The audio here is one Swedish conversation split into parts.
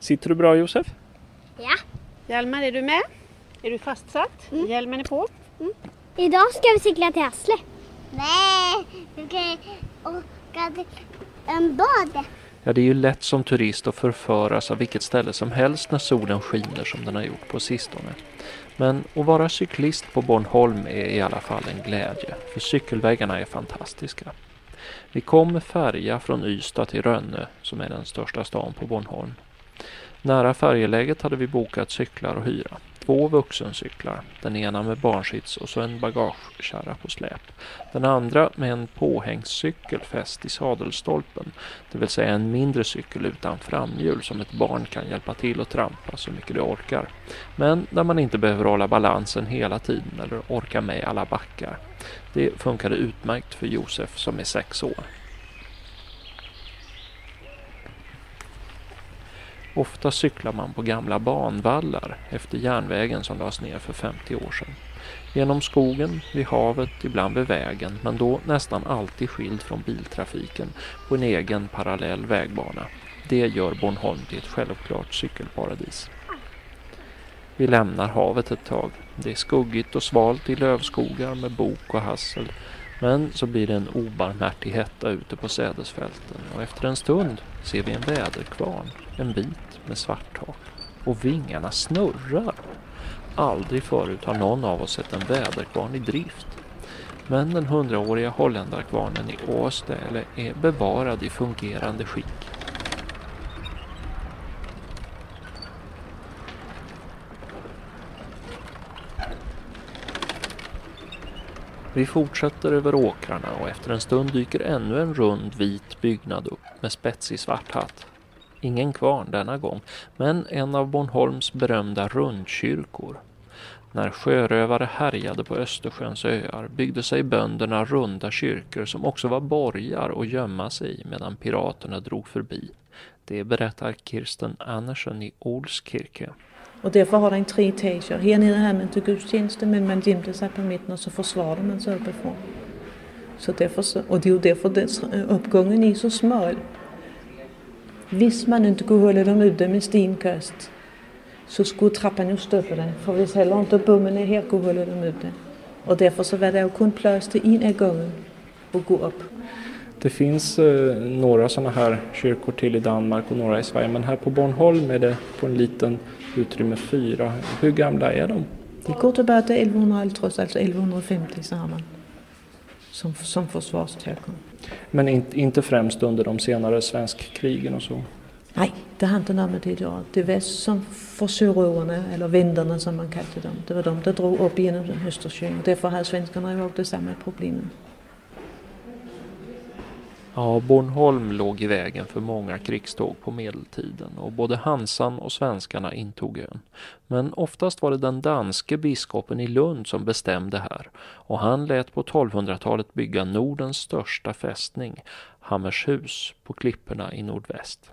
Sitter du bra Josef? Ja. Hjalmar, är du med? Är du fastsatt? Mm. Hjälmen är på? Idag ska vi cykla till Hässle. Nej, vi ska åka till en bad. Ja, det är ju lätt som turist att förföras av vilket ställe som helst när solen skiner som den har gjort på sistone. Men att vara cyklist på Bornholm är i alla fall en glädje, för cykelvägarna är fantastiska. Vi kom med färja från Ystad till Rönne, som är den största stan på Bornholm. Nära färjeläget hade vi bokat cyklar och hyra. Två vuxencyklar, den ena med barnsits och så en bagagekärra på släp. Den andra med en påhängscykel fäst i sadelstolpen, det vill säga en mindre cykel utan framhjul som ett barn kan hjälpa till att trampa så mycket det orkar. Men där man inte behöver hålla balansen hela tiden eller orka med alla backar. Det funkade utmärkt för Josef som är sex år. Ofta cyklar man på gamla banvallar efter järnvägen som lades ner för 50 år sedan. Genom skogen, vid havet, ibland vid vägen, men då nästan alltid skild från biltrafiken på en egen parallell vägbana. Det gör Bornholm till ett självklart cykelparadis. Vi lämnar havet ett tag. Det är skuggigt och svalt i lövskogar med bok och hassel. Men så blir det en obarmhärtig hetta ute på sädesfälten och efter en stund ser vi en väderkvarn, en bit med svart tak. Och vingarna snurrar. Aldrig förut har någon av oss sett en väderkvarn i drift. Men den hundraåriga holländarkvarnen i Åste är bevarad i fungerande skick. Vi fortsätter över åkrarna och efter en stund dyker ännu en rund vit byggnad upp med spetsig svart hatt. Ingen kvarn denna gång, men en av Bornholms berömda rundkyrkor. När sjörövare härjade på Östersjöns öar byggde sig bönderna runda kyrkor som också var borgar att gömma sig i medan piraterna drog förbi. Det berättar Kirsten Andersen i Olskirke. Och därför har den tre etager. Här nere hade man till gudstjänsten men man gömde sig på mitten och så försvarade man sig uppifrån. Så därför och det är ju därför dess, uppgången är så smal. Visst man inte kunde hålla dem ute med stenkast så skulle trappan ju stoppa den. För visst heller inte bommen här kunde hålla dem ute. Och därför så var det ju kun plats till en av gången att gå upp. Det finns eh, några sådana här kyrkor till i Danmark och några i Sverige men här på Bornholm är det på en liten utrymme fyra. Hur gamla är de? Det går tillbaka till 1150, alltså 1150 sa man. Som, som försvarskyrkor. Men in, inte främst under de senare svenskkrigen och så? Nej, det har inte något med det att göra. Det var som för sörövarna, eller vändarna som man kallade dem. Det var de som drog upp genom Östersjön och därför hade svenskarna ju också samma problem. Ja, Bornholm låg i vägen för många krigståg på medeltiden och både Hansan och svenskarna intog ön. Men oftast var det den danske biskopen i Lund som bestämde här och han lät på 1200-talet bygga Nordens största fästning, Hammershus, på klipporna i nordväst.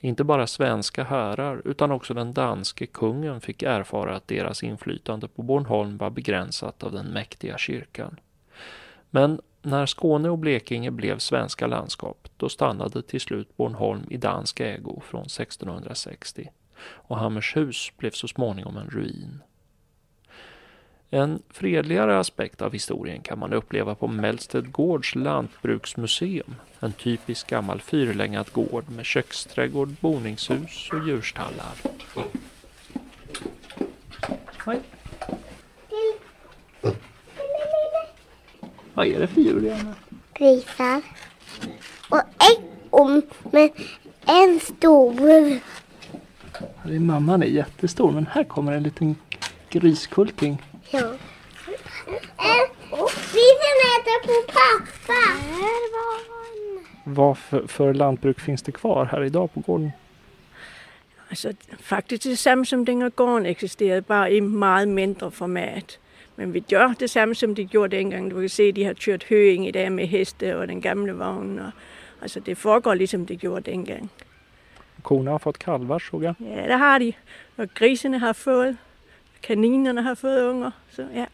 Inte bara svenska härar, utan också den danske kungen fick erfara att deras inflytande på Bornholm var begränsat av den mäktiga kyrkan. Men när Skåne och Blekinge blev svenska landskap, då stannade till slut Bornholm i dansk ägo från 1660 och Hammershus blev så småningom en ruin. En fredligare aspekt av historien kan man uppleva på Mellsted Gårds lantbruksmuseum. En typisk gammal fyrlängad gård med köksträdgård, boningshus och djurstallar. Hej. Vad är det för djur Janne? Grisar. Och en om med en stor. Det är mamman är jättestor men här kommer en liten griskulting. Ja. Grisen äter på pappa. Vad för, för lantbruk finns det kvar här idag på gården? Altså faktisk det samme som dengang gården eksisterede, bare i meget mindre format. Men vi gør det samme som de gjorde dengang. Du kan se, de har kørt høing i dag med heste og den gamle vogn. Og, altså det foregår ligesom det gjorde dengang. Korna har fått kalvar såg jag. Ja, det har de. Og grisene har fået, kaninerne har fået unger. Så ja,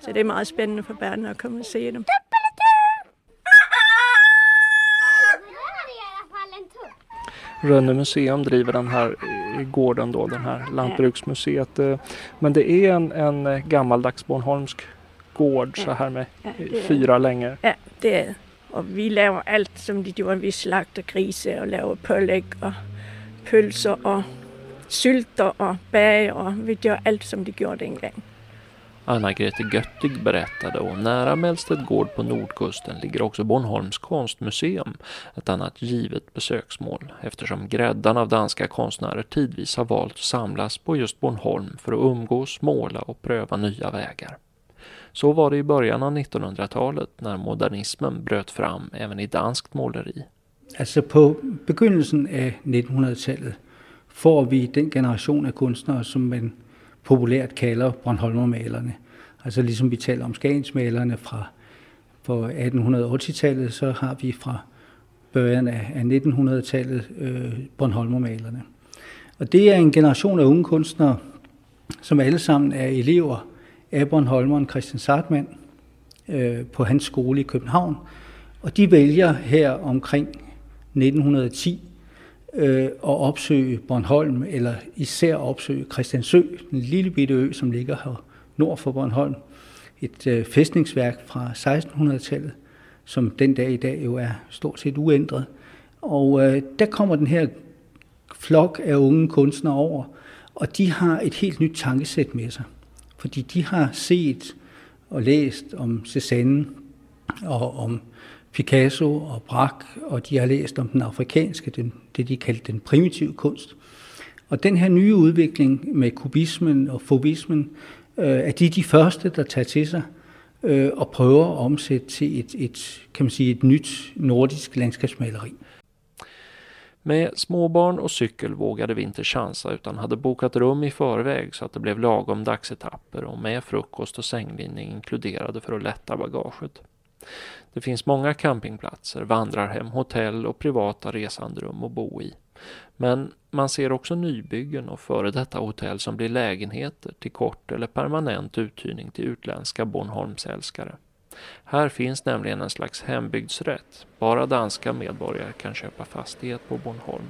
så det er meget spændende for børnene at komme og se dem. Rönne museum driver den här gården då, den här lantbruksmuseet. Eh, men det är en, en gammaldags Bornholmsk gård så här med fyra längor. Ja, det är Och vi laver allt som de gjorde. Vi slagter grise och laver pålägg och pölser och sylter och bager och vi gör allt som de gjorde en gång. Anna-Grete Göttig berättade och nära Mellstedt gård på nordkusten ligger också Bornholms konstmuseum, ett annat givet besöksmål eftersom gräddan av danska konstnärer tidvis har valt att samlas på just Bornholm för att umgås, måla och pröva nya vägar. Så var det i början av 1900-talet när modernismen bröt fram även i danskt måleri. Alltså på begynnelsen av 1900-talet får vi den generation av konstnärer som man populært kalder Bornholmermalerne. Altså ligesom vi taler om Skagensmalerne fra på 1880-tallet, så har vi fra början af 1900-tallet øh, Bornholmermalerne. Og det er en generation af unge kunstnere, som alle sammen er elever af Bornholmeren Christian Sartmann øh, på hans skole i København. Og de vælger her omkring 1910 øh, at opsøge Bornholm, eller især opsøge Christiansø, den lille bitte ø, som ligger her nord for Bornholm. Et øh, fæstningsværk fra 1600-tallet, som den dag i dag jo er stort set uændret. Og øh, der kommer den her flok af unge kunstnere over, og de har et helt nyt tankesæt med sig. Fordi de har set og læst om Cézanne og om Picasso og Braque, og de har læst om den afrikanske, den, det de kaldte den primitive kunst. Og den her nye udvikling med kubismen og fobismen, øh, er de de første, der tager til sig øh, og prøver at omsætte til et, et, kan man sige, et nyt nordisk landskabsmaleri. Med småbarn och cykel vågade vi inte chansa utan hade bokat rum i förväg så att det blev lagom dagsetapper och med frukost och sänglinje inkluderade för att lätta bagaget. Det finns många campingplatser, vandrarhem, hotell och privata resanderum att bo i. Men man ser också nybyggen och före detta hotell som blir lägenheter till kort eller permanent uthyrning till utländska Bornholmsälskare. Här finns nämligen en slags hembygdsrätt. Bara danska medborgare kan köpa fastighet på Bornholm.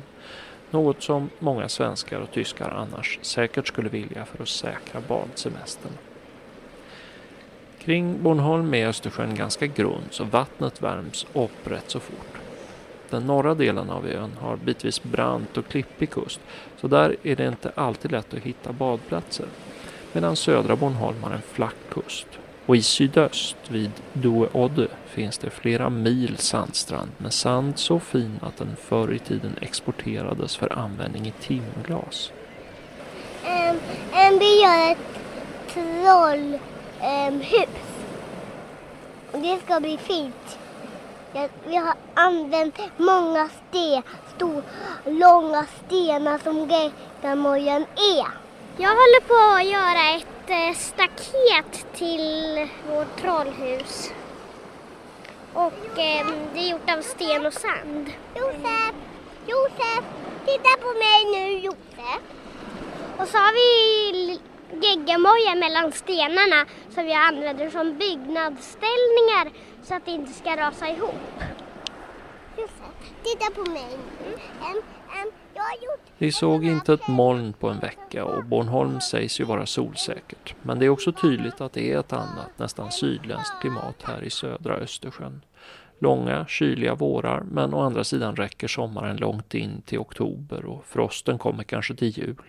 Något som många svenskar och tyskar annars säkert skulle vilja för att säkra badsemestern. Kring Bornholm är Östersjön ganska grund så vattnet värms upp rätt så fort. Den norra delen av ön har bitvis brant och klippig kust så där är det inte alltid lätt att hitta badplatser. Medan södra Bornholm har en flack kust och i sydöst vid Due Odde finns det flera mil sandstrand med sand så fin att den förr i tiden exporterades för användning i timglas. Um, um, vi gör ett troll um, hus. Och det ska bli fint. Vi har använt många sten, stora, långa stenar som Gäckamojan är. Jag håller på att göra ett eh, staket till vårt trollhus. Och eh, det är gjort av sten och sand. Josef! Josef! Titta på mig nu Josef! Och så har vi geggamoja mellan stenarna som vi använder som byggnadsställningar så att det inte ska rasa ihop. Titta på mig. Mm. Vi såg inte ett moln på en vecka och Bornholm sägs ju vara solsäkert. Men det är också tydligt att det är ett annat, nästan sydländskt klimat här i södra Östersjön. Långa, kyliga vårar men å andra sidan räcker sommaren långt in till oktober och frosten kommer kanske till jul.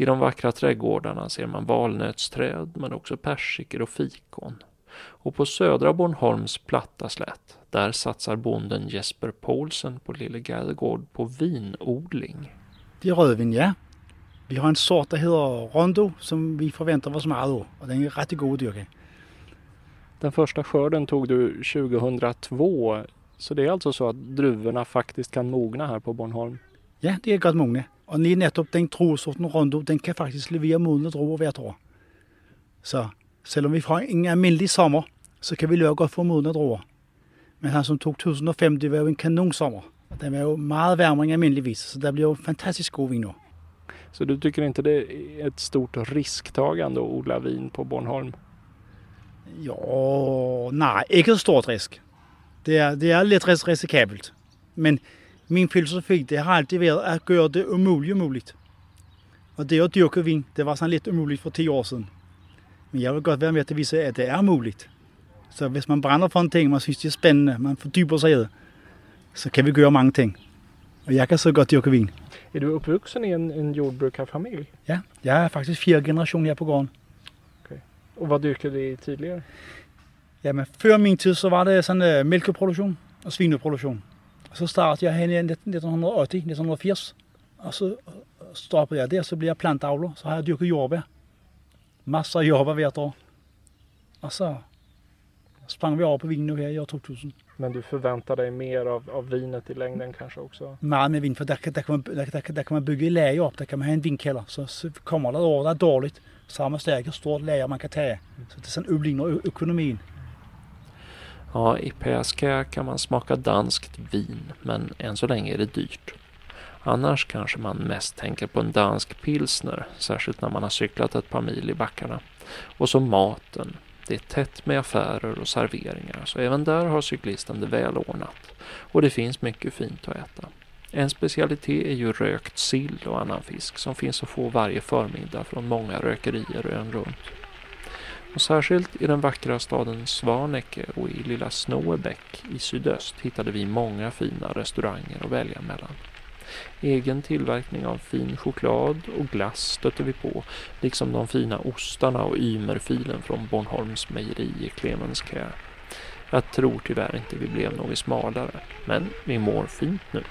I de vackra trädgårdarna ser man valnötsträd men också persikor och fikon. Och på södra Bornholms platta slätt, där satsar bonden Jesper Paulsen på Lille Gärdegård på vinodling. Det är rödvin, ja. Vi har en sort, som heter Rondo, som vi förväntar oss mycket av. Och den är rätt god att dyrka. Den första skörden tog du 2002. Så det är alltså så att druvorna faktiskt kan mogna här på Bornholm? Ja, det är gott mogna. Och ni nettopp den druesorten Rondo, den kan faktiskt leverera modna druvor hvert år. Så selvom vi får en almindelig sommer, så kan vi love godt få modna druer. Men han som tog 2005, det var jo en kanonsommer. Den var jo meget varmere end almindeligvis, så det blir jo fantastisk god vin nu. Så du tycker inte det är ett stort risktagande att odla vin på Bornholm? Ja, nej, inte ett stort risk. Det är, det är lite riskabelt. Men Min filosofi det har alltid varit att göra det omöjliga möjligt. Och det att dyrka vin, det var sådan lidt umuligt för tio år sedan. Men jag vill godt være med til at vise, at det er muligt. Så hvis man brænder for en ting, man synes det er spændende, man fordyber sig i det, så kan vi gøre mange ting. Og jeg kan så godt dyrke vin. Är du uppvuxen i en, en jordbrukarfamilj? Ja, jeg er faktisk fjerde generation her på gården. Och vad dyrkade du i tidigare? Jamen, før min tid, så var det sådan uh, mælkeproduktion og svineproduktion. Så startede jeg hen i 1980-1980. Og så stoppede jeg der, så blev jeg plantavler. Så har jeg dyrket jordbær. Masser af jordbær hvert år. Og så sprang vi over på vin nu her i år 2000. Men du förväntar dig mer av, av vinet i längden kanske också? Meget med vin, for der, kan- der, kan man, der, der kan man bygge lager op. Der kan man have en vinkælder. Så, så kommer der et år, der er dårligt. Så har man stærkt stort lager, man kan tage af. Så det sådan udligner ø- økonomien. Ja, i Pesca kan man smaka danskt vin, men än så länge är det dyrt. Annars kanske man mest tänker på en dansk pilsner, särskilt när man har cyklat ett par mil i backarna. Och så maten. Det är tätt med affärer och serveringar, så även där har cyklisten det väl ordnat. Och det finns mycket fint att äta. En specialitet är ju rökt sill och annan fisk som finns att få varje förmiddag från många rökerier ön runt. Och särskilt i den vackra staden Svaneke och i lilla Snåebäck i sydöst hittade vi många fina restauranger att välja mellan. Egen tillverkning av fin choklad och glass stötte vi på, liksom de fina ostarna och ymerfilen från Bornholms mejeri i Clemenskär. Jag tror tyvärr inte vi blev något smalare, men vi mår fint nu.